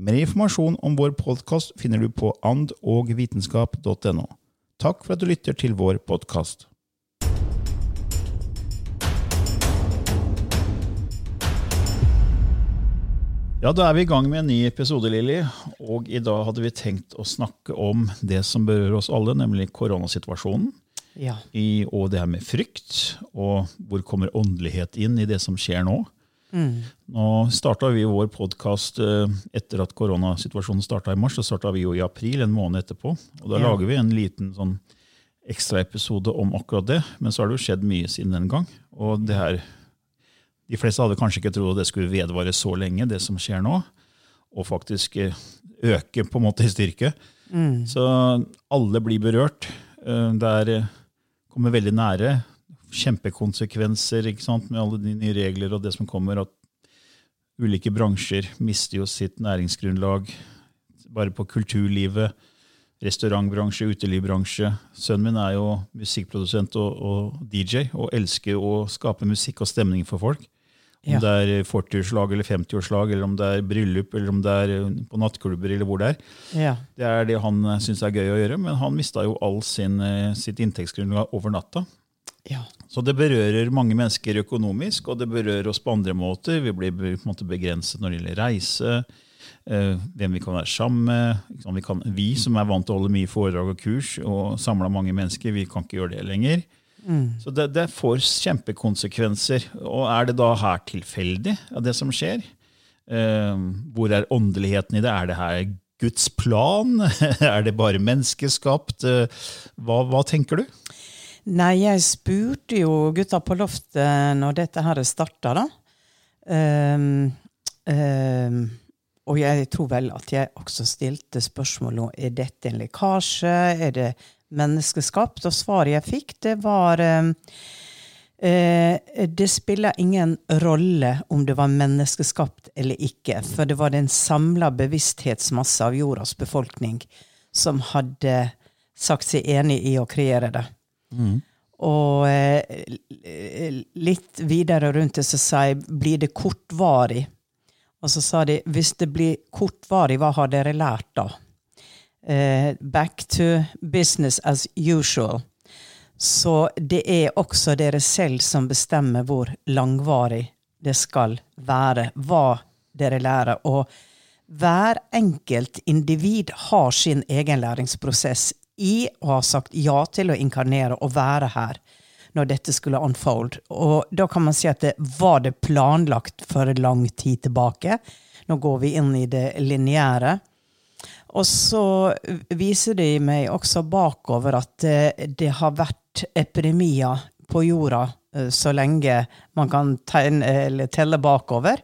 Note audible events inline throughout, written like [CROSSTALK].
Mer informasjon om vår podkast finner du på andogvitenskap.no. Takk for at du lytter til vår podkast. Ja, da er vi i gang med en ny episode, Lilly. Og i dag hadde vi tenkt å snakke om det som berører oss alle, nemlig koronasituasjonen. Ja. I, og det her med frykt, og hvor kommer åndelighet inn i det som skjer nå. Nå starta vi vår podkast etter at koronasituasjonen starta i mars. Så starta vi jo i april, en måned etterpå. Og da Ja. lager vi en liten sånn ekstraepisode om akkurat det. Men så har det jo skjedd mye siden den gang. Og det her De fleste hadde kanskje ikke trodd at det skulle vedvare så lenge, det som skjer nå. Og faktisk eh, øke på en måte i styrke. Så alle blir berørt. Eh, Det er, eh, kommer veldig nære. Kjempekonsekvenser ikke sant, med alle de nye regler og det som kommer. At ulike bransjer mister jo sitt næringsgrunnlag. Bare på kulturlivet, restaurantbransje, utelivsbransje. Sønnen min er jo musikkprodusent og, og DJ og elsker å skape musikk og stemning for folk. Om Ja. det er 40-årslag eller 50-årslag, eller om det er bryllup, eller om det er eh, på nattklubber, eller hvor det er. Ja. Det er det han syns er gøy å gjøre, men han mista jo all sin, eh, sitt inntektsgrunnlag over natta. ja. Så det berører mange mennesker økonomisk, og det berører oss på andre måter. Vi blir på en måte begrenset når det gjelder reise, eh, hvem vi kan være sammen med. Vi, kan, vi som er vant til å holde mye foredrag og kurs og samla mange mennesker, vi kan ikke gjøre det lenger. Så det, det får kjempekonsekvenser. Og er det da her tilfeldig, av det som skjer? Eh, hvor er åndeligheten i det? Er det her Guds plan? [LAUGHS] er det bare menneskeskapt? Eh, Hva, hva tenker du? Nei, jeg spurte jo gutta på loftet når dette her starta, da. Um, um, og jeg tror vel at jeg også stilte spørsmål om er dette en lekkasje, er det menneskeskapt? Og svaret jeg fikk, det var um, eh, Det spiller ingen rolle om det var menneskeskapt eller ikke, for det var den samla bevissthetsmasse av jordas befolkning som hadde sagt seg enig i å kreere det. Og eh, litt videre rundt det så jeg blir det kortvarig. Og så sa de hvis det blir kortvarig, hva har dere lært da? Eh, back to business as usual. Så det er også dere selv som bestemmer hvor langvarig det skal være. Hva dere lærer. Og hver enkelt individ har sin egen læringsprosess i å ha sagt ja til å inkarnere og være her når dette skulle unfold. Og da kan man si at det var det planlagt for lang tid tilbake. Nå går vi inn i det lineære. Og så viser de meg også bakover at eh, det har vært epidemier på jorda eh, så lenge man kan tegne, telle bakover.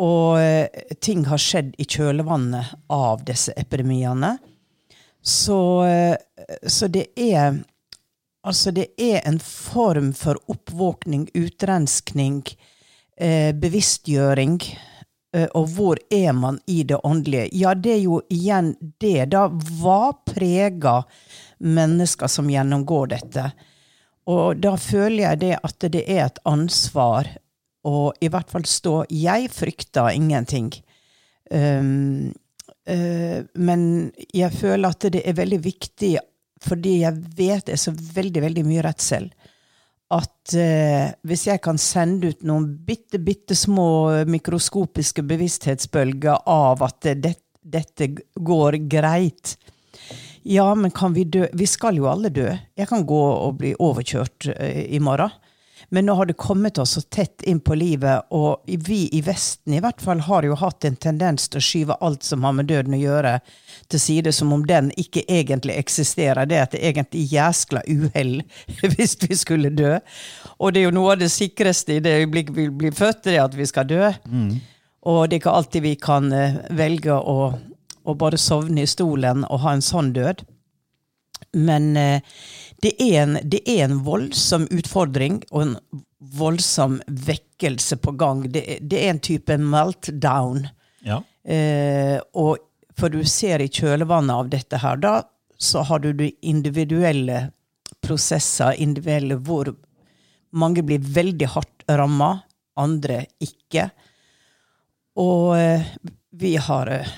Og eh, ting har skjedd i kjølvannet av disse epidemiene. Så, eh, så det er Altså, det er en form for oppvåkning, utrenskning, eh, bevisstgjøring. Eh, og hvor er man i det åndelige? Ja, det er jo igjen det, da. Hva preger mennesker som gjennomgår dette. Og da føler jeg det at det er et ansvar å i hvert fall stå Jeg frykter ingenting. Um, men jeg føler at det er veldig viktig, fordi jeg vet det er så veldig, veldig mye redsel at eh, hvis jeg kan sende ut noen bitte, bitte små mikroskopiske bevissthetsbølger av at det, dette går greit Ja, men kan vi dø? Vi skal jo alle dø. Jeg kan gå og bli overkjørt eh, i morgen. Men nå har det kommet oss så tett inn på livet, og vi i Vesten i hvert fall har jo hatt en tendens til å skyve alt som har med døden å gjøre, til side, som om den ikke egentlig eksisterer. Det er et egentlig jæskla uhell [LAUGHS] hvis vi skulle dø. Og det er jo noe av det sikreste i det øyeblikket vi blir født, det er at vi skal dø. Mm. Og det er ikke alltid vi kan uh, velge å, å, bare sovne i stolen og ha en sånn død. Men uh, det er, en, det er en voldsom utfordring og en voldsom vekkelse på gang. Det, det er en type meltdown. Ja. Eh, og for du ser i kjølvannet av dette her, da så har du de individuelle prosesser, individuelle hvor mange blir veldig hardt ramma, andre ikke. Og eh, vi har eh,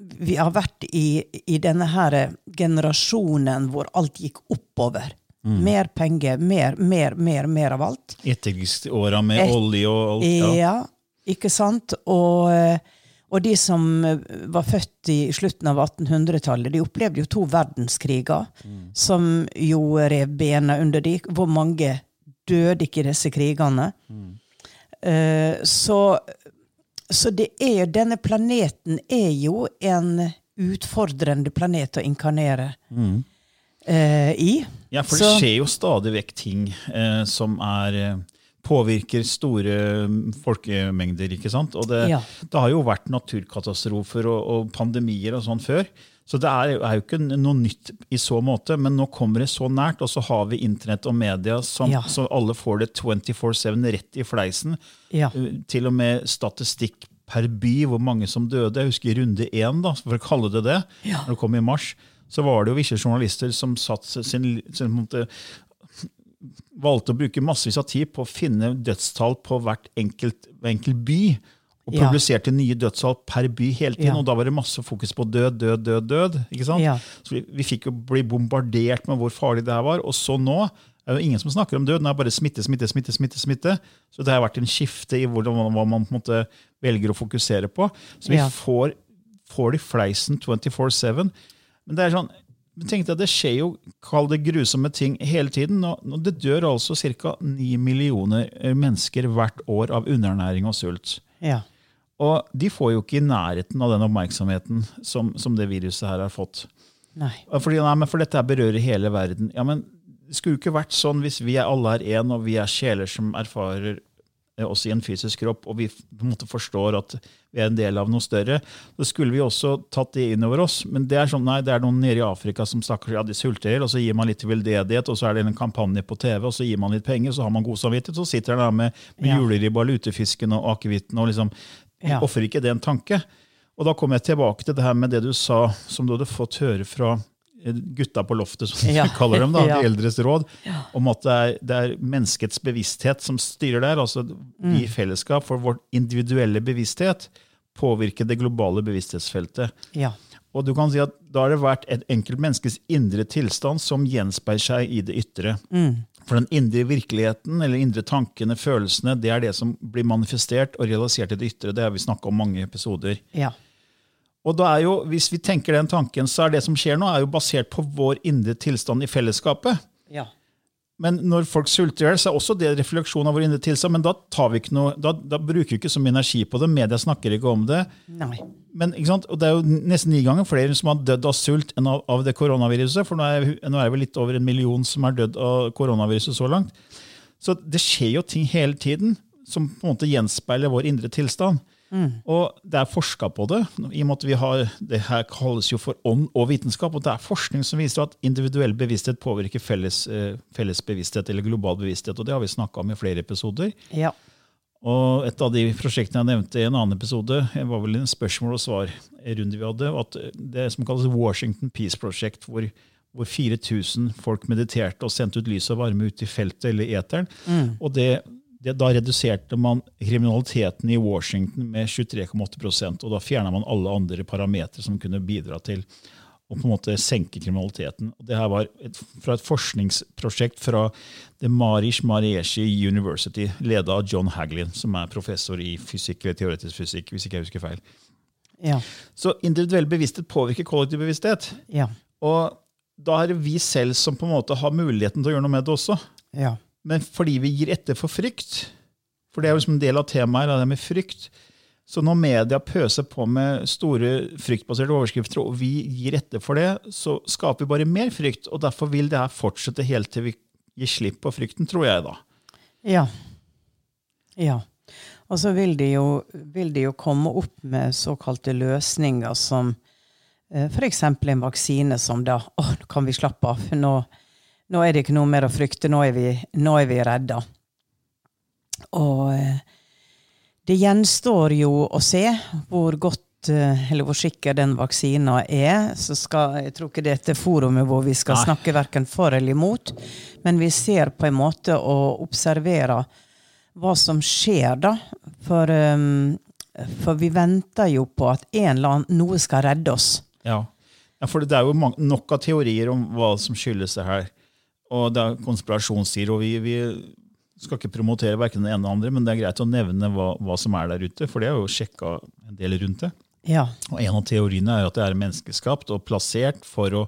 vi har vært i, i, denne her generasjonen hvor alt gikk oppover. Mm. Mer penger, mer, mer, mer, mer av alt. Etterkrigsåra med Et, olje og alt. Ja. ja, ikke sant? Og, og, de som var født i slutten av 1800-tallet, de opplevde jo to verdenskriger mm. som jo rev bena under de. Hvor mange døde ikke i disse krigene? Mm. Uh, så så det er, denne planeten er jo en utfordrende planet å inkarnere mm. eh, i. Ja, for det skjer jo stadig vekk ting eh, som er eh, påvirker store mm, folkemengder. ikke sant? Og det, ja. det har jo vært naturkatastrofer og, og pandemier og sånn før. Så det er, er, jo ikke noe nytt i så måte, men nå kommer det så nært. Og så har vi internett og media, som, ja. så alle får det 24-7 rett i fleisen. Ja. Uh, til og med statistikk per by, hvor mange som døde. Jeg husker i runde én, da, for å kalle det det, ja. når det kom i mars. Så var det jo visse journalister som satt sin, sin måte, valgte å bruke massevis av tid på å finne dødstall på hvert enkelt, enkelt by. Og publiserte ja. nye dødstall per by hele tiden. Ja. Og da var det masse fokus på død, død, død. død, ikke sant? Ja. Så vi, vi, fikk jo bli bombardert med hvor farlig det her var. Og så nå er jo ingen som snakker om død. Det er bare smitte, smitte, smitte. smitte, smitte. Så det har vært en skifte i hvordan, hva man på en måte velger å fokusere på. Så vi får, får de fleisen 24-7. Men det er sånn, tenk deg, det skjer jo kall det grusomme ting hele tiden. Og det dør altså ca. 9 millioner mennesker hvert år av underernæring og sult. Ja. Og de får jo ikke i nærheten av den oppmerksomheten som, som det viruset her har fått. Nei. Fordi, nei, men For dette berører hele verden. Ja, men Det skulle jo ikke vært sånn hvis vi alle er én, og vi er sjeler som erfarer oss i en fysisk kropp, og vi på en måte forstår at vi er en del av noe større. Da skulle vi også tatt det inn over oss. Men det er sånn, nei, det er noen nede i Afrika som stakkars, ja, de sulter, og så gir man litt veldedighet, og så er det en kampanje på TV, og så gir man litt penger, så har man god samvittighet, så sitter han der med, med ja. juleribba, lutefisken og akevitten og liksom ja. Ofrer ikke det en tanke? Og da kommer jeg tilbake til det her med det du sa, som du hadde fått høre fra eh, gutta på loftet, som ja. [LAUGHS] vi kaller dem, da, ja. de eldres råd, om at det er, det er, menneskets bevissthet som styrer der. altså mm. I fellesskap, for vår individuelle bevissthet påvirker det globale bevissthetsfeltet. Ja. Og du kan si at Da har det vært et enkelt menneskes indre tilstand som gjenspeiler seg i det ytre. Mm. For den indre virkeligheten, eller indre tankene, følelsene, det er det som blir manifestert og realisert i det ytre. Det har vi snakka om mange episoder. Ja. Og da er jo, Hvis vi tenker den tanken, så er det som skjer nå, er jo basert på vår indre tilstand i fellesskapet. Ja. Men når folk sulter i hjel, så er også det refleksjon av vår indre tilstand. Men da, tar vi ikke noe, da, da, bruker vi ikke så mye energi på det. Media snakker ikke om det. Nei. Men Og Det er jo nesten ni ganger flere som har dødd av sult enn av, av det koronaviruset. For nå er, nå er det vel litt over en million som er dødd av koronaviruset så langt. Så det skjer jo ting hele tiden som på en måte gjenspeiler vår indre tilstand. Mm. Og det er forska på det. i og med at vi har, Det her kalles jo for ånd og vitenskap. og Det er forskning som viser at individuell bevissthet påvirker felles, eh, felles bevissthet eller global bevissthet. og Det har vi snakka om i flere episoder. Ja. Og Et av de prosjektene jeg nevnte i en annen episode, var vel en spørsmål og svar-runde vi hadde. at Det som kalles Washington Peace Project, hvor hvor 4000 folk mediterte og sendte ut lys og varme ut i feltet eller eteren. Og det, det, da reduserte man kriminaliteten i Washington med 23,8% og da fjerna man alle andre parametere som kunne bidra til å på en måte senke kriminaliteten. Og det her var et, fra et forskningsprosjekt fra The Marish Marieshi University, leda av John Haglin, som er professor i fysikk eller teoretisk fysikk. hvis ikke jeg husker feil. Ja. Så individuell bevissthet påvirker kollektiv bevissthet. Ja. Og da er det vi selv som på en måte har muligheten til å gjøre noe med det også. Ja. Men fordi vi gir etter for frykt, for det er jo liksom en del av temaet det med frykt, så når media pøser på med store fryktbaserte overskrifter, og vi gir etter for det, så skaper vi bare mer frykt. Og derfor vil det her fortsette helt til vi gir slipp på frykten, tror jeg da. Ja. ja. Og så vil de, jo, vil de jo komme opp med såkalte løsninger som eh, f.eks. en vaksine som da Å, nå kan vi slappe av. Nå, nå er det ikke noe mer å frykte. Nå er vi, nå er vi redda. Og eh, det gjenstår jo å se hvor godt eh, eller hvor sikker den vaksina er. Så skal, jeg tror ikke det er et forum hvor vi skal Nei. snakke verken for eller imot. Men vi ser på en måte og observerer hva som skjer, da. For, um, for vi venter jo på at en eller annen, noe skal redde oss. Ja, ja for det er jo nok av teorier om hva som skyldes det her. Og det er konspirasjonstider, og vi, vi skal ikke promotere hverken det ene eller andre, men det er greit å nevne hva, hva som er der ute, for det er jo sjekka en del rundt det. Ja. Og En av teoriene er at det er menneskeskapt og plassert for å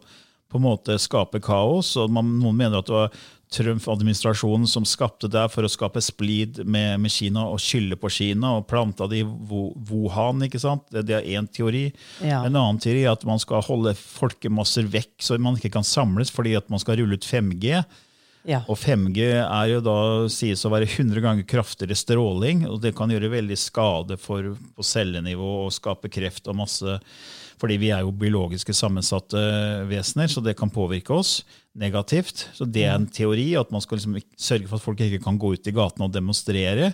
på en måte skape kaos. og man, Noen mener at det var Trump-administrasjonen som skapte det for å skape splid med, med Kina og skylde på Kina og planta det i Wuhan. ikke sant? Det, det er én teori. Ja. En annen teori er at man skal holde folkemasser vekk så man ikke kan samles fordi at man skal rulle ut 5G. Ja. Og 5G er jo da sies å være 100 ganger kraftigere stråling, og det kan gjøre veldig skade for, på cellenivå og skape kreft og masse Fordi vi er jo biologiske sammensatte vesener, så det kan påvirke oss negativt. Så det er en teori, at man skal liksom sørge for at folk ikke kan gå ut i gatene og demonstrere.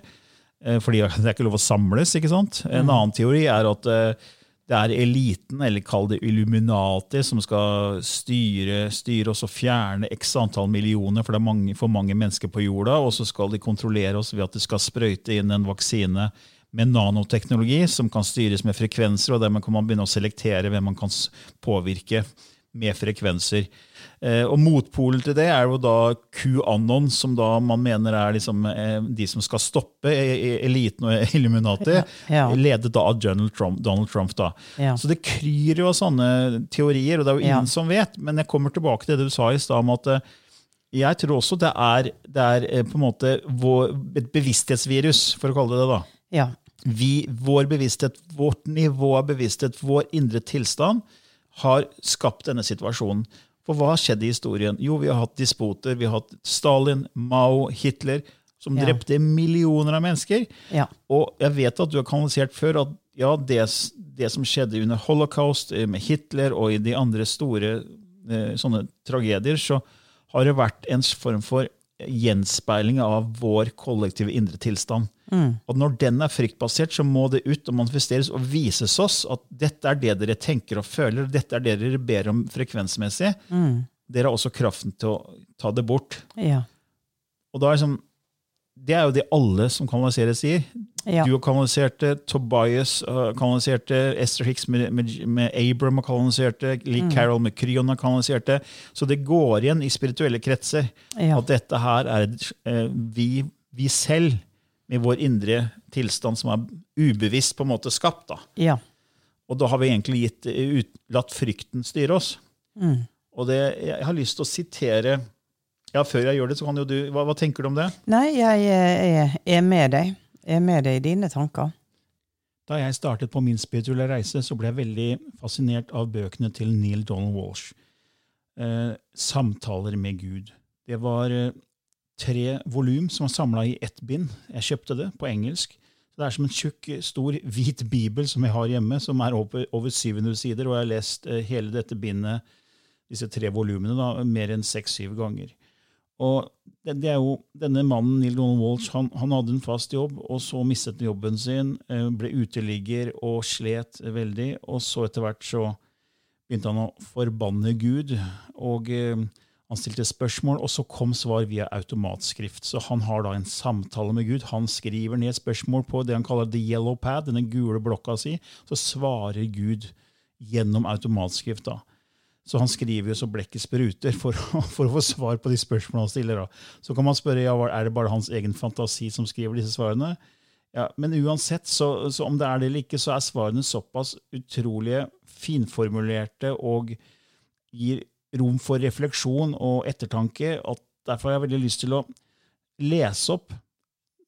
eh, Fordi [LAUGHS] det er ikke lov å samles. ikke sant? En annen teori er at eh, det er eliten, eller kall det Illuminati, som skal styre, styre oss og fjerne x antall millioner, for det er mange, for mange mennesker på jorda, og så skal de kontrollere oss ved at de skal sprøyte inn en vaksine med nanoteknologi som kan styres med frekvenser, og dermed kan man begynne å selektere hvem man kan påvirke med frekvenser. Eh, og Motpolen til det er jo da QAnon, som da man mener er liksom, eh, de som skal stoppe e- e- eliten og [LAUGHS] Illuminati, Ja. ledet da av Donald Trump. Donald Trump da. Ja. Så det kryr jo av sånne teorier, og det er jo ingen Ja. som vet. Men jeg kommer tilbake til det du sa i stad om at eh, jeg tror også det er, det er på en måte et bevissthetsvirus, for å kalle det det. da. Ja. Vi, vår bevissthet, vårt nivå av bevissthet, vår indre tilstand, har skapt denne situasjonen. For hva har skjedd i historien? Jo, vi har hatt despoter. Vi har hatt Stalin, Mao, Hitler, som Ja. drepte millioner av mennesker. Ja. Og jeg vet at du har kanalisert før at ja, det, det som skjedde under holocaust eh, med Hitler og i de andre store eh, sånne tragedier, så har det vært en form for gjenspeiling av vår kollektive indre tilstand. Og når den er fryktbasert, så må det ut og manifesteres og vises oss at dette er det dere tenker og føler, dette er det dere ber om frekvensmessig. Dere har også kraften til å ta det bort. Ja. Og da er liksom, Det er jo det alle som kanaliserer, sier. Ja. Du har kanalisert det, Tobias har kanalisert det, Esther Hicks med, med, med Abram har kanalisert det, Lee Mm. Carroll med Kryon har kanalisert det. Så det går igjen i spirituelle kretser Ja. at dette her er eh, vi, vi selv, med vår indre tilstand som er ubevisst på en måte skapt. da. ja. Og da har vi egentlig gitt, eh, ut, latt frykten styre oss. Mm. Og det, jeg har lyst til å sitere ja, Før jeg gjør det, så kan jo du Hva, hva tenker du om det? Nei, jeg er, er med deg. Jeg er med deg i dine tanker. Da jeg startet på min spirituelle reise, så ble jeg veldig fascinert av bøkene til Neil Donald Walsh. Eh, 'Samtaler med Gud'. Det var eh, tre volum som var samla i ett bind. Jeg kjøpte det på engelsk. Det er som en tjukk, stor, hvit bibel som jeg har hjemme, som er over, over 700 sider, og jeg har lest eh, hele dette bindet, disse tre volumene, da, mer enn seks-syv ganger. Og det, det er jo, Denne mannen, Neil Donald Walsh, han, han hadde en fast jobb, og så mistet han jobben sin, eh, ble uteligger og slet veldig. Og så etter hvert så begynte han å forbanne Gud og eh, han stilte spørsmål, og så kom svar via automatskrift. Så han har da en samtale med Gud. Han skriver ned spørsmål på det han kaller the yellow pad, denne gule blokka si. Så svarer Gud gjennom automatskrift. da. Så han skriver jo så blekket spruter for, [LAUGHS] for, å få svar på de spørsmålene han stiller. da. Så kan man spørre ja, er det bare hans egen fantasi som skriver disse svarene. Ja, Men uansett, så, så om det er det eller ikke, så er svarene såpass utrolige, finformulerte og gir rom for refleksjon og ettertanke. at Derfor har jeg veldig lyst til å lese opp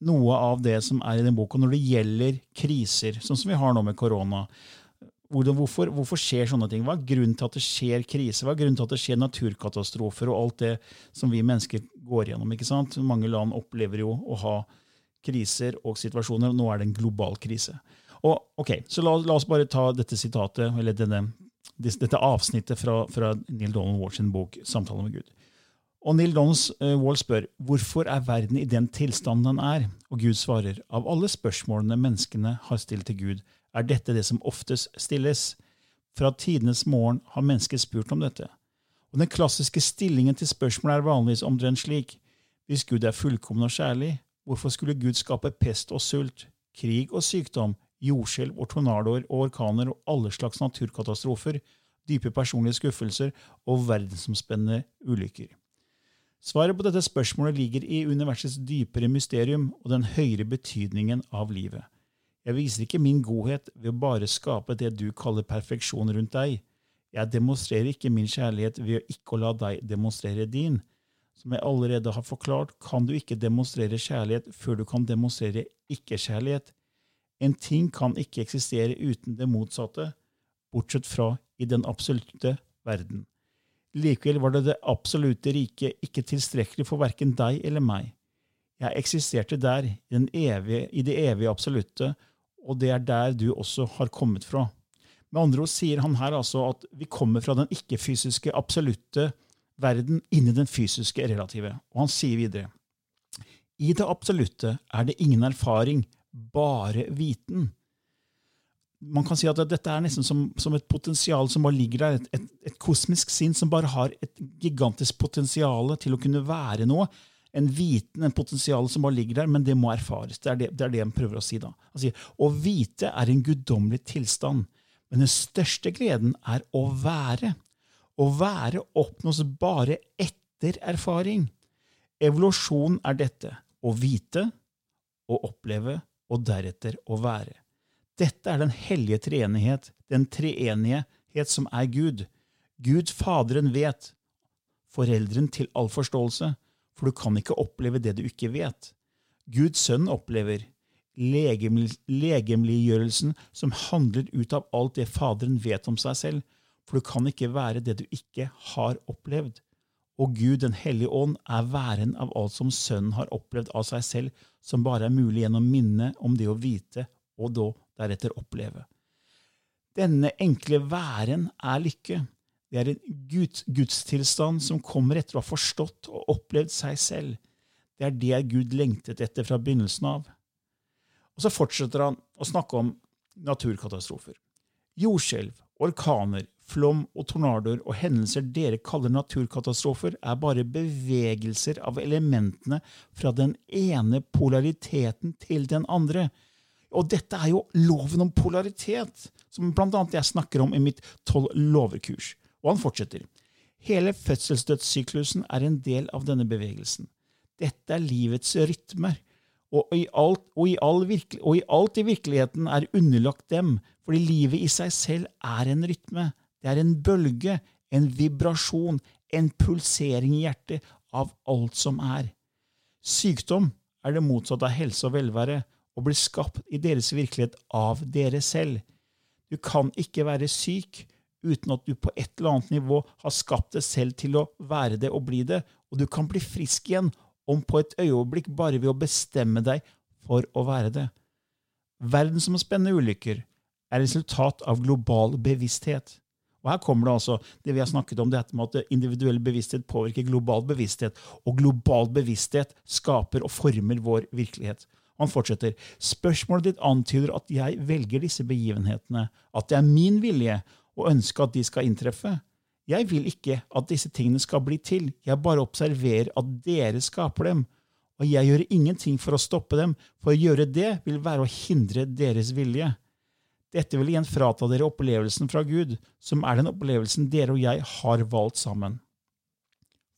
noe av det som er i den boka når det gjelder kriser, sånn som vi har nå med korona. Hvorfor, hvorfor, skjer sånne ting? Hva er grunnen til at det skjer krise? Hva er grunnen til at det skjer naturkatastrofer og alt det som vi mennesker går gjennom? ikke sant? Mange land opplever jo å ha kriser og situasjoner. og Nå er det en global krise. Og, ok, så la, la oss bare ta dette sitatet, eller denne dette avsnittet fra, fra Neil Donald Walls bok 'Samtale med Gud'. Og Neil Donald uh, Wall spør hvorfor er verden i den tilstanden den er, og Gud svarer av alle spørsmålene menneskene har stilt til Gud, er dette det som oftest stilles. Fra tidenes morgen har mennesket spurt om dette. Og Den klassiske stillingen til spørsmålet er vanligvis omtrent slik. Hvis Gud er fullkommen og kjærlig, hvorfor skulle Gud skape pest og sult, krig og sykdom, jordskjelv og tornadoer og orkaner og alle slags naturkatastrofer, dype personlige skuffelser og verdensomspennende ulykker. Svaret på dette spørsmålet ligger i universets dypere mysterium og den høyere betydningen av livet. Jeg viser ikke min godhet ved å bare skape det du kaller perfeksjon rundt deg. Jeg demonstrerer ikke min kjærlighet ved å ikke la deg demonstrere din. Som jeg allerede har forklart, kan du ikke demonstrere kjærlighet før du kan demonstrere ikke-kjærlighet. En ting kan ikke eksistere uten det motsatte, bortsett fra i den absolutte verden. Likevel var det det absolutte riket ikke tilstrekkelig for verken deg eller meg. Jeg eksisterte der, i, evige, i det evige absolutte, og det er der du også har kommet fra. Med andre ord sier han her altså at vi kommer fra den ikke-fysiske absolutte verden inn i den fysiske relative. Og han sier videre i det absolutte er det ingen erfaring, bare viten. Man kan si at dette er nesten som, som et potensial som bare ligger der. Et, et, et, kosmisk sinn som bare har et gigantisk potensial til å kunne være noe. En viten, en potensial som bare ligger der, men det må erfares. Det er det, det, er det han prøver å si. da. Han sier, Å vite er en guddommelig tilstand, men den største gleden er å være. Å være oppnås bare etter erfaring. Evolusjon er dette. Å vite, å oppleve og deretter å være. Dette er den hellige treenighet, den treenighet som er Gud. Gud Faderen vet, foreldren til all forståelse, for du kan ikke oppleve det du ikke vet. Guds Sønn opplever legemliggjørelsen som handler ut av alt det Faderen vet om seg selv, for du kan ikke være det du ikke har opplevd. Og Gud den hellige ånd er væren av alt som Sønnen har opplevd av seg selv, som bare er mulig gjennom minnet om det å vite og da deretter oppleve. Denne enkle væren er lykke. Det er en Guds, gudstilstand som kommer etter å ha forstått og opplevd seg selv. Det er det Gud lengtet etter fra begynnelsen av. Og Så fortsetter han å snakke om naturkatastrofer. Jordskjelv, orkaner, flom og tornadoer og hendelser dere kaller naturkatastrofer, er bare bevegelser av elementene fra den ene polariteten til den andre. Og dette er jo loven om polaritet, som blant annet jeg snakker om i mitt tolv lover-kurs. Og han fortsetter. Hele fødselsdødssyklusen er en del av denne bevegelsen. Dette er livets rytmer, og i, alt, og, i virkelig, og i alt i virkeligheten er underlagt dem, fordi livet i seg selv er en rytme. Det er en bølge, en vibrasjon, en pulsering i hjertet av alt som er. Sykdom er det motsatte av helse og velvære og blir skapt i deres virkelighet av dere selv. Du kan ikke være syk uten at du på et eller annet nivå har skapt deg selv til å være det og bli det, og du kan bli frisk igjen om på et øyeblikk bare ved å bestemme deg for å være det. Verdensomspennende ulykker er resultat av global bevissthet. Og Her kommer det altså det vi har snakket om, dette med at individuell bevissthet påvirker global bevissthet, og global bevissthet skaper og former vår virkelighet. Han fortsetter. Spørsmålet ditt antyder at jeg velger disse begivenhetene, at det er min vilje å ønske at de skal inntreffe. Jeg vil ikke at disse tingene skal bli til, jeg bare observerer at dere skaper dem, og jeg gjør ingenting for å stoppe dem, for å gjøre det vil være å hindre deres vilje. Dette vil igjen frata dere opplevelsen fra Gud, som er den opplevelsen dere og jeg har valgt sammen.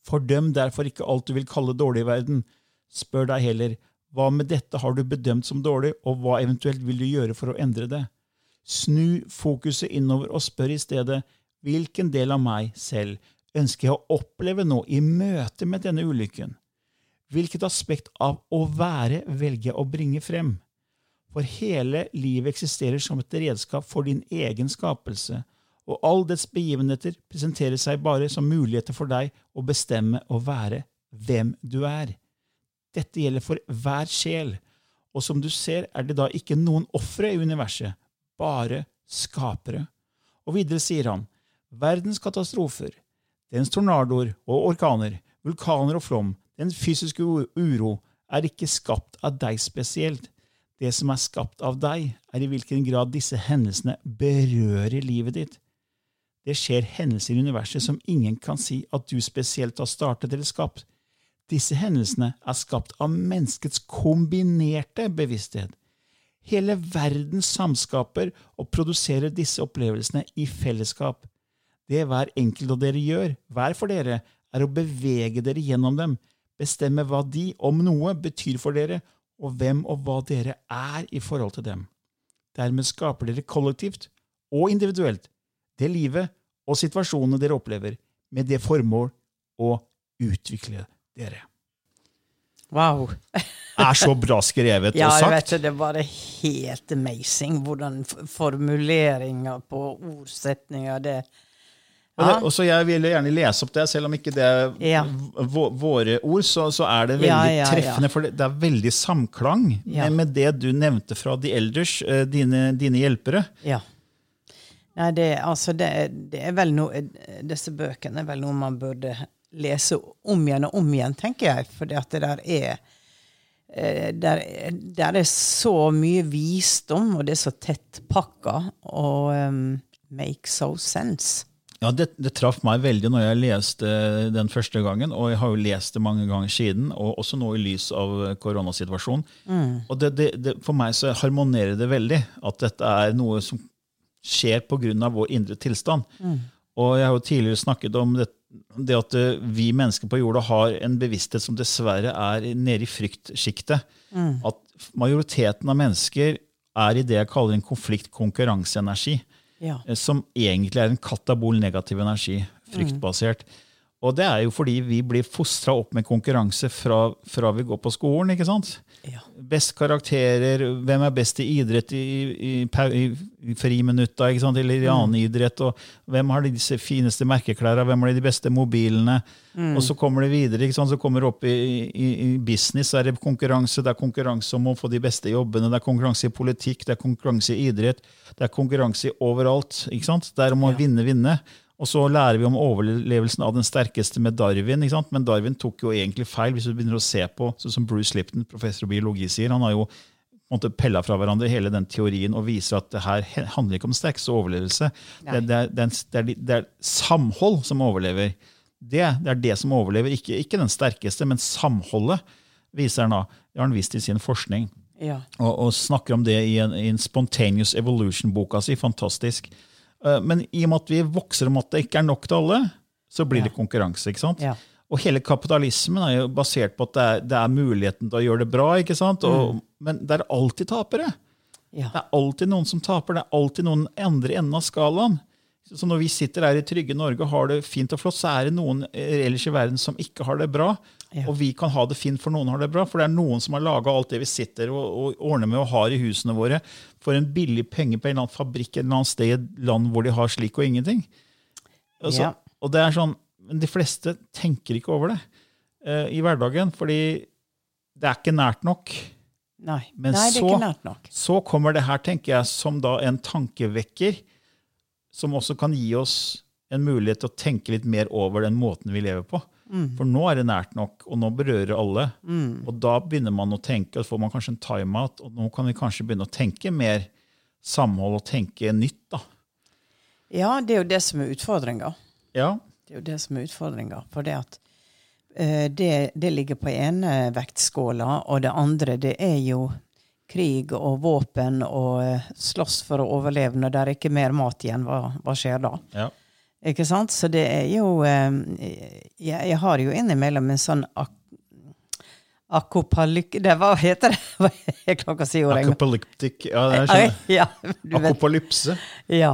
Fordøm derfor ikke alt du vil kalle dårlig i verden. Spør deg heller, hva med dette har du bedømt som dårlig, og hva eventuelt vil du gjøre for å endre det? Snu fokuset innover og spør i stedet, hvilken del av meg selv ønsker jeg å oppleve nå i møte med denne ulykken? Hvilket aspekt av å være velger jeg å bringe frem? For hele livet eksisterer som et redskap for din egen skapelse, og all dets begivenheter presenterer seg bare som muligheter for deg å bestemme og være hvem du er. Dette gjelder for hver sjel, og som du ser er det da ikke noen ofre i universet, bare skapere. Og videre sier han, verdens katastrofer, dens tornadoer og orkaner, vulkaner og flom, den fysiske uro, er ikke skapt av deg spesielt, det som er skapt av deg, er i hvilken grad disse hendelsene berører livet ditt. Det skjer hendelser i universet som ingen kan si at du spesielt har startet eller skapt. Disse hendelsene er skapt av menneskets kombinerte bevissthet. Hele verden samskaper og produserer disse opplevelsene i fellesskap. Det hver enkelt av dere gjør, hver for dere, er å bevege dere gjennom dem, bestemme hva de, om noe, betyr for dere, og hvem og hva dere er i forhold til dem. Dermed skaper dere kollektivt og individuelt det livet og situasjonene dere opplever, med det formål å utvikle dere. Wow. [LAUGHS] er så bra skrevet ja, og sagt. Ja, vet du, det er bare helt amazing hvordan formuleringer på ordsetninger det ja. Og så Jeg vil gjerne lese opp det, selv om ikke det er ja. våre ord, så, så, er det veldig ja, treffende. For det, det, er veldig samklang med, med, det du nevnte fra de elders, eh, dine, dine hjelpere. Ja. Nei, det, altså det, det, er vel noe Disse bøkene er vel noe man burde lese om igjen og om igjen, tenker jeg. For det der er der, der, er så mye visdom, og det er så tettpakka. Og um, make so sense. Ja, det, det, traff meg veldig når jeg leste den første gangen, og jeg har jo lest det mange ganger siden, og også nå i lys av koronasituasjonen. Mm. Og det, det, For meg så harmonerer det veldig at dette er noe som skjer pga. vår indre tilstand. Mm. Og jeg har jo tidligere snakket om det, det, at eh, vi mennesker på jorda har en bevissthet som dessverre er nede i fryktsjiktet. Mm. At majoriteten av mennesker er i det jeg kaller en konflikt-konkurranseenergi ja. Eh, som egentlig er en katabol negativ energi, fryktbasert. Mm. Og det er jo fordi vi blir fostra opp med konkurranse fra, fra, vi går på skolen. ikke sant? Ja. Best karakterer, hvem er best i idrett i, i, i, i friminutta eller i mm. annen mm. idrett, og hvem har de fineste merkeklærne, hvem har de beste mobilene? Mm. Og så kommer det videre, ikke sant? så kommer det opp i, business, så er det konkurranse. Det er konkurranse om å få de beste jobbene, det er konkurranse i politikk, det er konkurranse i idrett, det er konkurranse overalt. ikke sant? Det er om å ja. vinne, vinne. Og så lærer vi om overlevelsen av den sterkeste med Darwin. Men Darwin tok jo egentlig feil, hvis du begynner å se på sånn som Bruce Lipton, professor i biologi, sier. Han har jo måtte pella fra hverandre hele den teorien og viser at det her handler ikke om sterkeste overlevelse. Det, det, er, det, er, det, er, samhold som overlever. Det, er det som overlever, ikke, ikke, den sterkeste, men samholdet, viser han da. Det har han vist i sin forskning. Ja. Og, og, snakker om det i en, i en Spontaneous Evolution-boka si. Fantastisk. Eh, men i og med at vi vokser om at det ikke er nok til alle, så blir det konkurranse. ikke sant? Ja. Og hele kapitalismen er jo basert på at det er, det er muligheten til å gjøre det bra. ikke sant? Og, mm. Men det er alltid tapere. Ja. Det er alltid noen som taper. Det er alltid noen andre enden av skalaen. Så når vi sitter her i trygge Norge og har det fint og flott, så er det noen ellers i verden som ikke har det bra. Ja. Og vi kan ha det fint for noen har det bra, for det er noen som har laga alt det vi sitter og, og, ordner med og har i husene våre, for en billig penge på en eller annen fabrikk eller annet sted i et land hvor de har slik og ingenting. Altså, ja. Og det er sånn, Men de fleste tenker ikke over det uh, i hverdagen, fordi det er ikke nært nok. Nei, Men Nei, det er så, ikke nært nok. så kommer det her, tenker jeg, som da en tankevekker, som også kan gi oss en mulighet til å tenke litt mer over den måten vi lever på. Mm. For nå er det nært nok, og nå berører alle. Mm. Og da begynner man å tenke, og så får man kanskje en timeout, og nå kan vi kanskje begynne å tenke mer samhold og tenke nytt. da. Ja, det er jo det som er utfordringa. Ja. Det er jo det som er utfordringa. For det at uh, det, det ligger på ene vektskåla, og det andre det er jo krig og våpen og eh, slåss for å overleve når det er ikke mer mat igjen. Hva, hva skjer da? ja. Ikke sant? Så det er jo eh, jeg, jeg har jo innimellom en sånn ak akopalyk... Det, hva heter det? [LAUGHS] Jeg klarer ikke å si ordet Akopalyptikk. Ja, det skjønner. [LAUGHS] Ja, du. Akopalypse. Ja.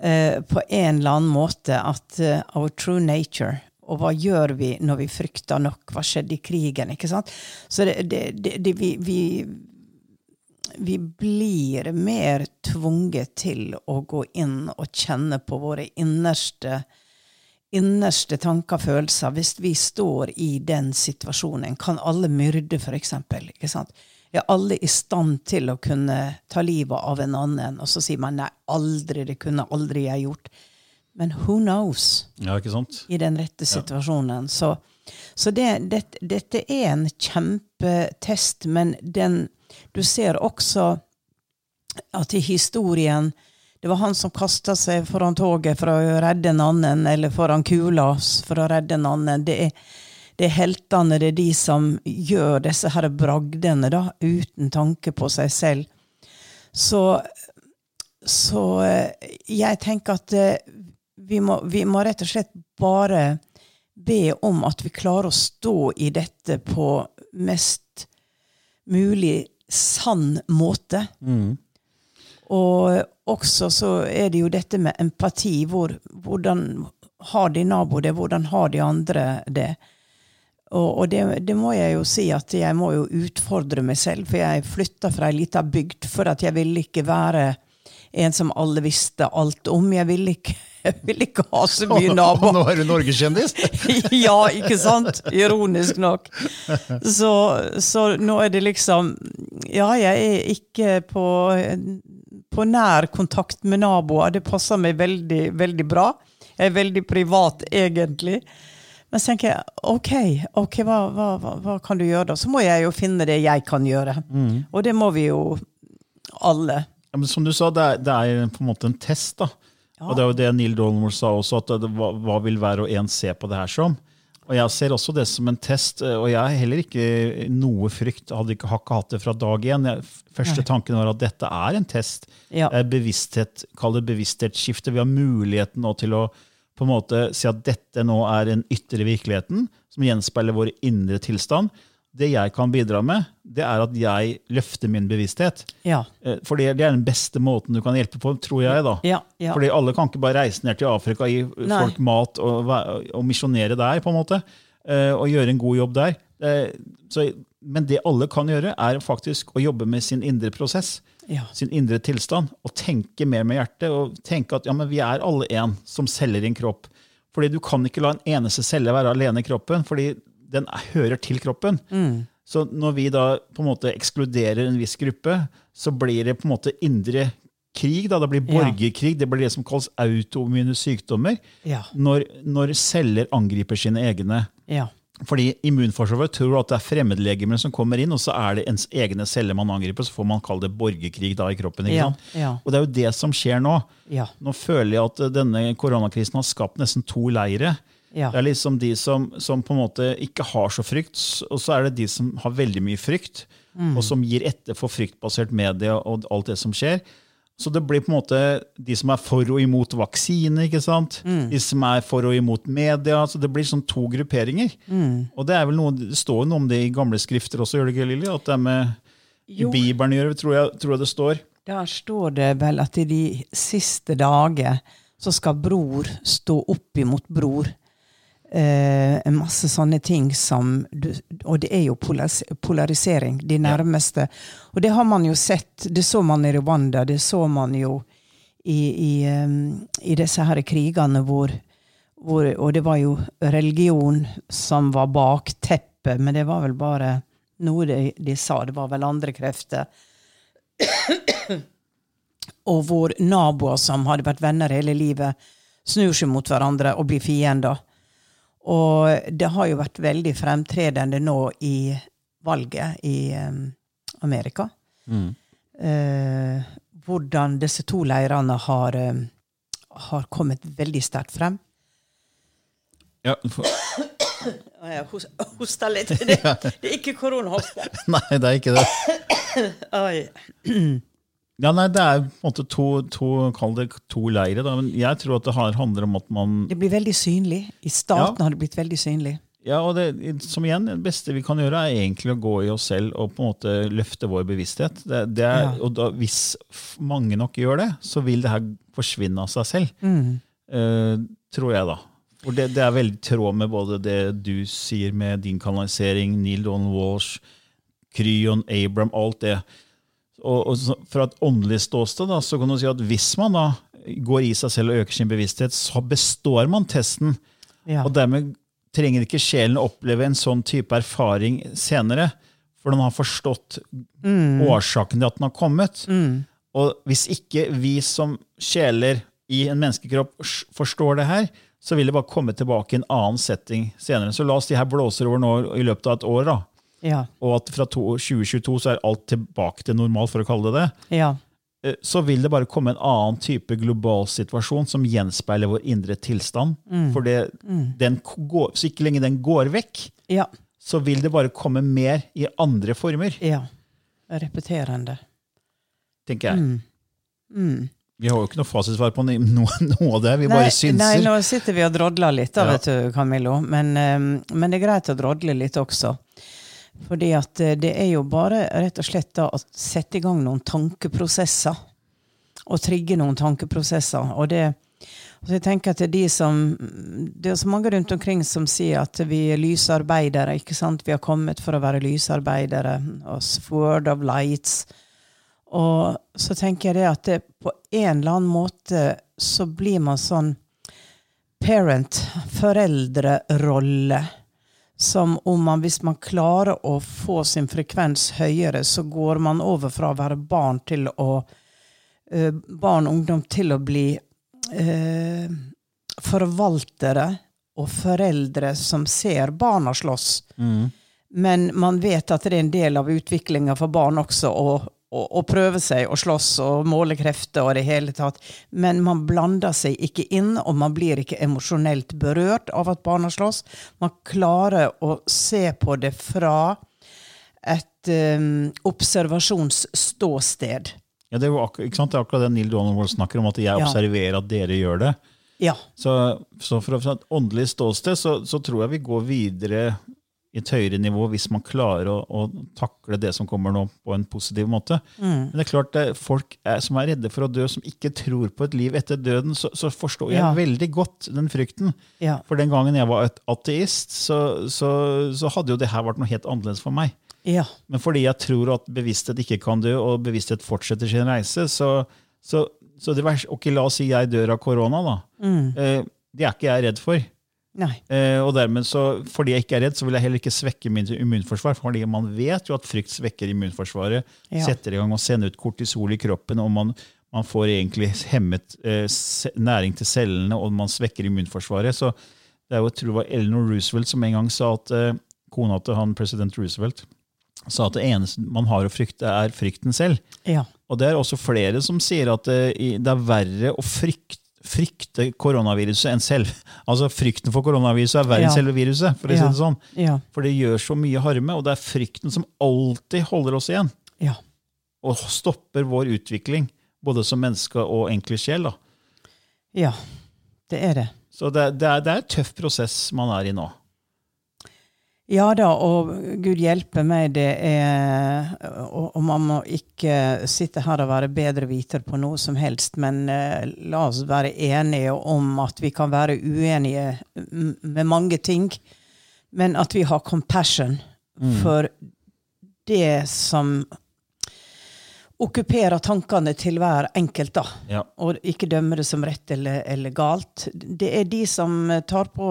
Eh, på en eller annen måte at eh, our true nature Og hva gjør vi når vi frykter nok? Hva skjedde i krigen? ikke sant? Så det, det, det vi, vi, vi blir mer tvunget til å gå inn og kjenne på våre innerste innerste tanker og følelser hvis vi står i den situasjonen. Kan alle myrde, for eksempel? Ikke sant? Er alle i stand til å kunne ta livet av en annen? Og så sier man nei, aldri, det kunne aldri jeg gjort. Men who knows? Ja, ikke sant? i den rette situasjonen. Så, så det, det, dette er en kjempetest, men den Du ser også at i historien Det var han som kasta seg foran toget for å redde en annen, eller foran kula for å redde en annen. Det er, det er heltene, det er de som gjør disse her bragdene, da, uten tanke på seg selv. Så, så eh, jeg tenker at eh, vi må, vi må rett og slett bare be om at vi klarer å stå i dette på mest mulig sann måte. Og også så er det jo dette med empati. Hvor, hvordan har de nabo det? Hvordan har de andre det? Og, og det, det må jeg jo si at jeg må jo utfordre meg selv, for jeg flytta fra ei lita bygd for at jeg ville ikke være en som alle visste alt om. Jeg ville ikke, [LAUGHS] jeg ville ikke ha så mye Og nå er du norgeskjendis! [LAUGHS] ja, ikke sant? Ironisk nok. [LAUGHS] Så, så nå er det liksom Ja, jeg er ikke på, på nær kontakt med naboer. Det passer meg veldig, veldig bra. Jeg er veldig privat, egentlig. Men så tenker jeg OK, okay hva, hva, hva, hva kan du gjøre da? Så må jeg jo finne det jeg kan gjøre. Og det må vi jo alle. Ja, men som du sa, det er, det er på en måte en test. da. Og det er jo det Neil Donald sa også, at det, hva, hva vil hver og en se på det her som? Og Jeg ser også det som en test, eh, og jeg har heller ikke noe frykt. Hadde ikke, har ikke hatt det fra dag én. Første tanken var at dette er en test. Ja. Er bevissthet, Kall det bevissthetsskifte. Vi har muligheten nå til å på en måte si at dette nå er den ytre virkeligheten, som gjenspeiler vår indre tilstand. Det jeg kan bidra med, det er at jeg løfter min bevissthet. Ja. Eh, For det det er den beste måten du kan hjelpe på, tror jeg. da. Ja, ja. Fordi alle kan ikke bare reise ned til Afrika, gi Nei. folk mat og, og misjonere der, på en måte, eh, og gjøre en god jobb der. Eh, Så, men det alle kan gjøre, er faktisk å jobbe med sin indre prosess, Ja. sin indre tilstand, og tenke mer med hjertet. Og tenke at ja, men vi er alle én som selger inn kropp. Fordi du kan ikke la en eneste celle være alene i kroppen, fordi den er- hører til kroppen. Så når vi da på en måte ekskluderer en viss gruppe, så blir det på en måte indre krig. Da. Det blir Ja. borgerkrig. Det blir det som kalles autoimmune sykdommer. Ja. Når, når celler angriper sine egne. Ja. Fordi immunforsvaret tror at det er fremmedlegemer som kommer inn, og så er det ens egne celler man angriper, så får man kalle det borgerkrig da i kroppen. ikke Ja, sant? ja. Og det er jo det som skjer nå. Ja. Nå føler jeg at denne koronakrisen har skapt nesten to leire. Ja. Det er liksom de som, som på en måte ikke har så frykt, og så er det de som har veldig mye frykt, og som gir etter for fryktbasert media og alt det som skjer. Så det blir på en måte de som er for og imot vaksine, ikke sant? de som er for og imot media. så Det blir sånn to grupperinger. Og det er vel noe, det står jo noe om det i gamle skrifter også, gjør det ikke, Lilly? At det er med Jo. Bibelen gjør det, tror jeg, tror jeg det står. Der står det vel at i de siste dager så skal bror stå opp imot bror. Eh, masse sånne ting som du, Og det er jo polarisering, de nærmeste. Og det har man jo sett. Det så man i Rwanda, det så man jo i, i, i disse her krigene hvor, hvor Og det var jo religion som var bakteppet, men det var vel bare noe de, de sa. Det var vel andre krefter og hvor naboer som hadde vært venner hele livet, snur seg mot hverandre og blir fiender. Og det har jo vært veldig fremtredende nå i valget i um, Amerika. Eh, hvordan disse to leirene har, em, har kommet veldig sterkt frem. Ja, for, [COUGHS] Jeg hosta litt. [LAUGHS] Det, det er ikke koronahoste. nei, det er ikke det. [COUGHS] Oi. Ja, nei, Det er på en måte to, to, det to leire. Da. Men jeg tror at det har- handler om at man Det blir veldig synlig. I starten Ja. har det blitt veldig synlig. Ja, og det, som igjen, det beste vi kan gjøre, er egentlig å gå i oss selv og på en måte løfte vår bevissthet. Det, det er, Ja. og da, hvis mange nok gjør det, så vil det her forsvinne av seg selv. Mm. Uh, tror jeg, da. For det, det er veldig tråd med både det du sier med din kanalisering, Neil Donald Walsh, Kryon, Abram, alt det. Og, og fra et åndelig ståsted da, så kan du si at hvis man da går i seg selv og øker sin bevissthet, så består man testen. Ja. Og dermed trenger ikke sjelen å oppleve en sånn type erfaring senere, for den har forstått årsaken til at den har kommet. Og hvis ikke vi som sjeler i en menneskekropp forstår det her, så vil det bare komme tilbake i en annen setting senere. Så la oss de her blåser over nå i løpet av et år, da. Ja. og at fra 2022 så er alt tilbake til normalt, for å kalle det det ja. eh, så vil det bare komme en annen type global situasjon som gjenspeiler vår indre tilstand. For det, den går, så ikke lenge den går vekk, Ja. så vil det bare komme mer i andre former, ja. Repeterende. tenker jeg. Mm. Vi har jo ikke noe fasitsvar på noe, [LAUGHS] noe av det, vi Nei, bare synser. nei, nå sitter vi og drodler litt, da, vet du, Camillo. Men, eh, men det er greit å drodle litt også. Fordi at eh, det er jo bare rett og slett da å sette i gang noen tankeprosesser. Og trigge noen tankeprosesser. Og det så jeg tenker at er de som Det er så mange rundt omkring som sier at vi er lysarbeidere. ikke sant? Vi har kommet for å være lysarbeidere. Oss Word of Lights. Og så tenker jeg det at det, på en eller annen måte så blir man sånn parent, foreldrerolle. Som om man, hvis man klarer å få sin frekvens høyere, så går man over fra å være barn til å eh, Barn og ungdom til å bli eh, forvaltere og foreldre som ser barna slåss. Men man vet at det er en del av utviklinga for barn også å, å, å prøve seg og slåss og måle krefter og det hele tatt. Men man blander seg ikke inn, og man blir ikke emosjonelt berørt av at barna slåss. Man klarer å se på det fra et um, observasjonsståsted. Ja, det, er akkurat, det er akkurat det Neil Donald snakker om, at jeg Ja. observerer at dere gjør det. Ja. Så, så fra et åndelig ståsted så, så tror jeg vi går videre i et høyere nivå hvis man klarer å, å takle det som kommer nå, på en positiv måte. Men det er klart det er folk er, som er redde for å dø, som ikke tror på et liv etter døden, så, så forstår jeg Ja. veldig godt den frykten. Ja. For den gangen jeg var et ateist, så, så, så hadde jo det her vært noe helt annerledes for meg. Ja. Men fordi jeg tror at bevissthet ikke kan dø, og bevissthet fortsetter sin reise, så, så, så det vers, Ok, la oss si jeg dør av korona, da. Eh, det er ikke jeg redd for. Eh, og dermed så, Fordi jeg ikke er redd, så vil jeg heller ikke svekke min immunforsvar. fordi man vet jo at frykt svekker immunforsvaret. Ja. Setter i gang og sender ut kortisol i kroppen, og man, man får egentlig hemmet eh, næring til cellene, og man svekker immunforsvaret. Så det er jo, jeg tror det var Eleanor Roosevelt som en gang sa at eh, kona til han president Roosevelt sa at det eneste man har å frykte, er frykten selv. Ja. Og det er også flere som sier at det, det er verre å frykte, frykte koronaviruset enn selv. [LAUGHS] Altså Frykten for koronaviruset er verre enn Ja. selve viruset. For å si Ja. det sånn. Ja. For det gjør så mye harme, og det er frykten som alltid holder oss igjen. Ja. Og stopper vår utvikling, både som menneske og egentlig sjel. da. ja. Det er det. Så det, det, er, det er en tøff prosess man er i nå. Ja da, og Gud hjelpe meg, det er Og, og man må ikke sitte her og være bedre viter på noe som helst, men uh, la oss være enige om at vi kan være uenige med mange ting, men at vi har compassion for det som okkuperer tankene til hver enkelt, da. Ja. Og ikke dømme det som rett eller, eller galt. Det er de som tar på,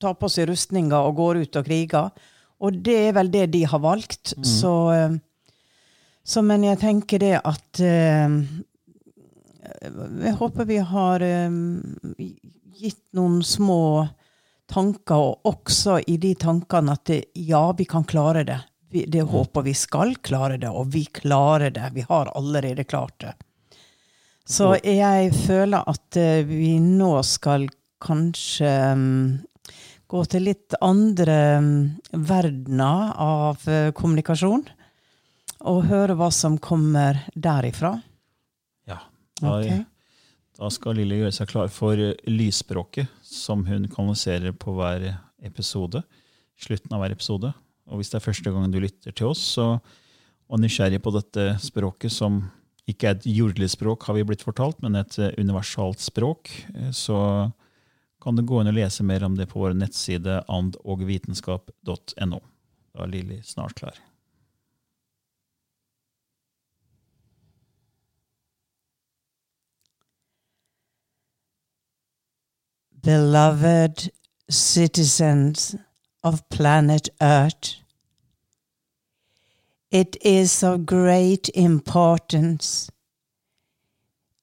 tar på seg rustninga og går ut og kriger. Og det er vel det de har valgt. Så, eh, så Men jeg tenker det at eh, Jeg håper vi har eh, gitt noen små tanker, og også i de tankene at det, ja, vi kan klare det. Vi, det håper vi skal klare det, og vi klarer det. Vi har allerede klart det. Så jeg føler at eh, vi nå skal kanskje mm, gå til litt andre mm, verdener av eh, kommunikasjon. Og høre hva som kommer derifra. Ja. Da, okay. da skal Lilly gjøre seg klar for eh, lysspråket, som hun kanaliserer på hver episode. Slutten av hver episode. Og hvis det er første gang du lytter til oss, så, og nysgjerrig på dette språket, som ikke er et jordelig språk, har vi blitt fortalt, men et eh, universalt språk, eh, så kan du gå inn og lese mer om det på vår nettside andogvitenskap.no. Da er Lilly snart klar. Beloved citizens of planet Earth, it is of great importance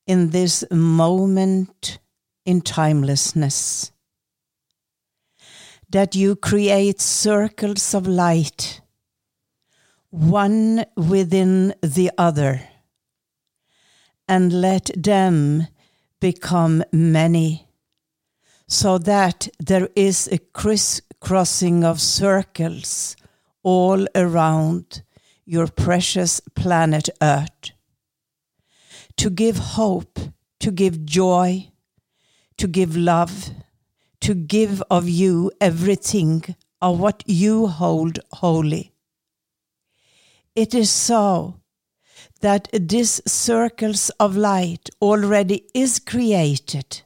in this moment in timelessness that you create circles of light, one within the other, and let them become many so that there is a crisscrossing of circles all around your precious planet Earth. To give hope, to give joy, to give love, to give of you everything of what you hold holy. It is so that these circles of light already is created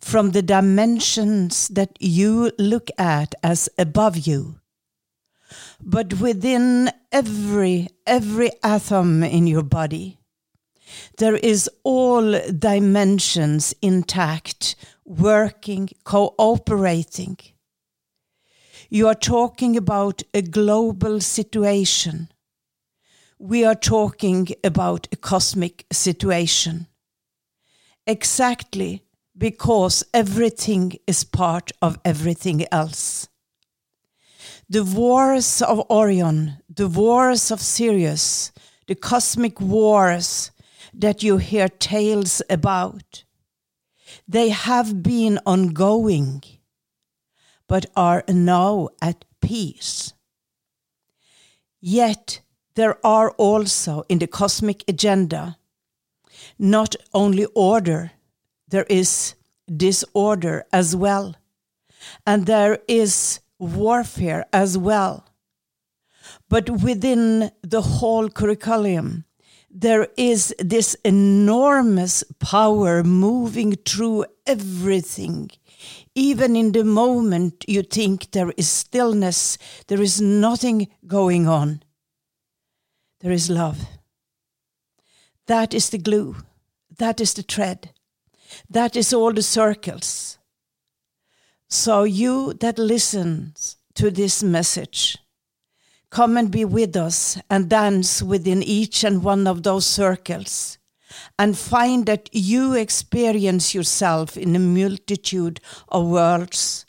from the dimensions that you look at as above you. But within every, every atom in your body, there is all dimensions intact, working, cooperating. You are talking about a global situation. We are talking about a cosmic situation. Exactly because everything is part of everything else. The wars of Orion, the wars of Sirius, the cosmic wars that you hear tales about, they have been ongoing, but are now at peace. Yet there are also in the cosmic agenda not only order, there is disorder as well, and there is warfare as well. But within the whole curriculum, there is this enormous power moving through everything. Even in the moment you think there is stillness, there is nothing going on, there is love. That is the glue, that is the thread. That is all the circles. So you that listens to this message, come and be with us and dance within each and one of those circles and find that you experience yourself in a multitude of worlds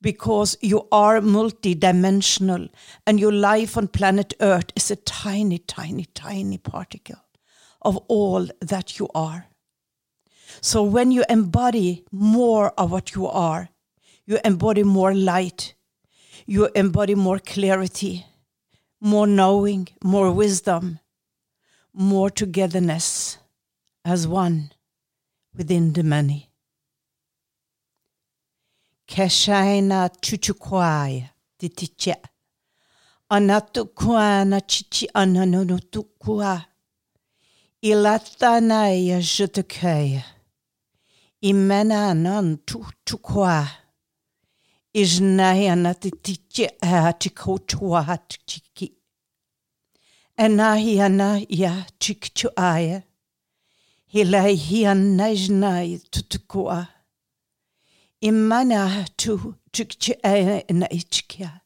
because you are multidimensional and your life on planet Earth is a tiny, tiny, tiny particle of all that you are. So when you embody more of what you are, you embody more light, you embody more clarity, more knowing, more wisdom, more togetherness as one within the many. Keshaina chuchukwai titiche. Anatukwana chichi ananotukwa. Ilatanaya jutukaya. Imena nan imananan tutukwa isnahianatitiche eh, aachikoutuahatchiki enahiana ya chikchuaya hilaihianaisnai tutukwa imana tu chikche naichkia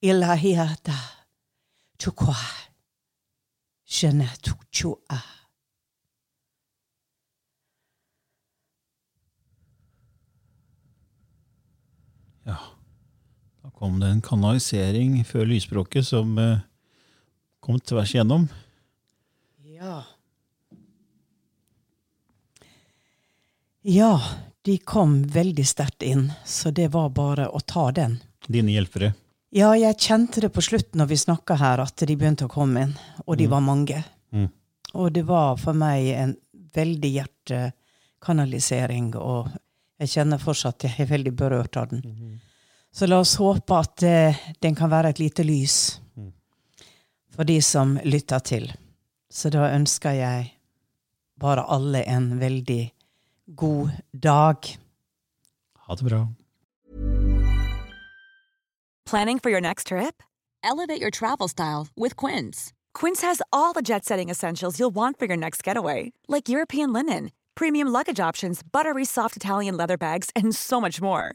ilahiata tukwa shana tukchua kom det en kanalisering før lysspråket som eh, kom tvers igjennom. Ja. Ja, de kom veldig sterkt inn, så det var bare å ta den. Dine hjelpere. Ja, jeg kjente det på slutten når vi snakka her, at de begynte å komme inn. Og de var mange. Mm. Og det var for meg en veldig hjertekanalisering, og jeg kjenner fortsatt at jeg er veldig berørt av den. Så la oss håpe at eh, den kan være et lite lys for de som lytter til. Så da ønsker jeg bare alle en veldig god dag. Ha det bra. Planning for your next trip? Elevate your travel style with Quince. Quince has all the jet setting essentials you'll want for your next getaway, like European linen, premium luggage options, buttery soft Italian leather bags, and so much more.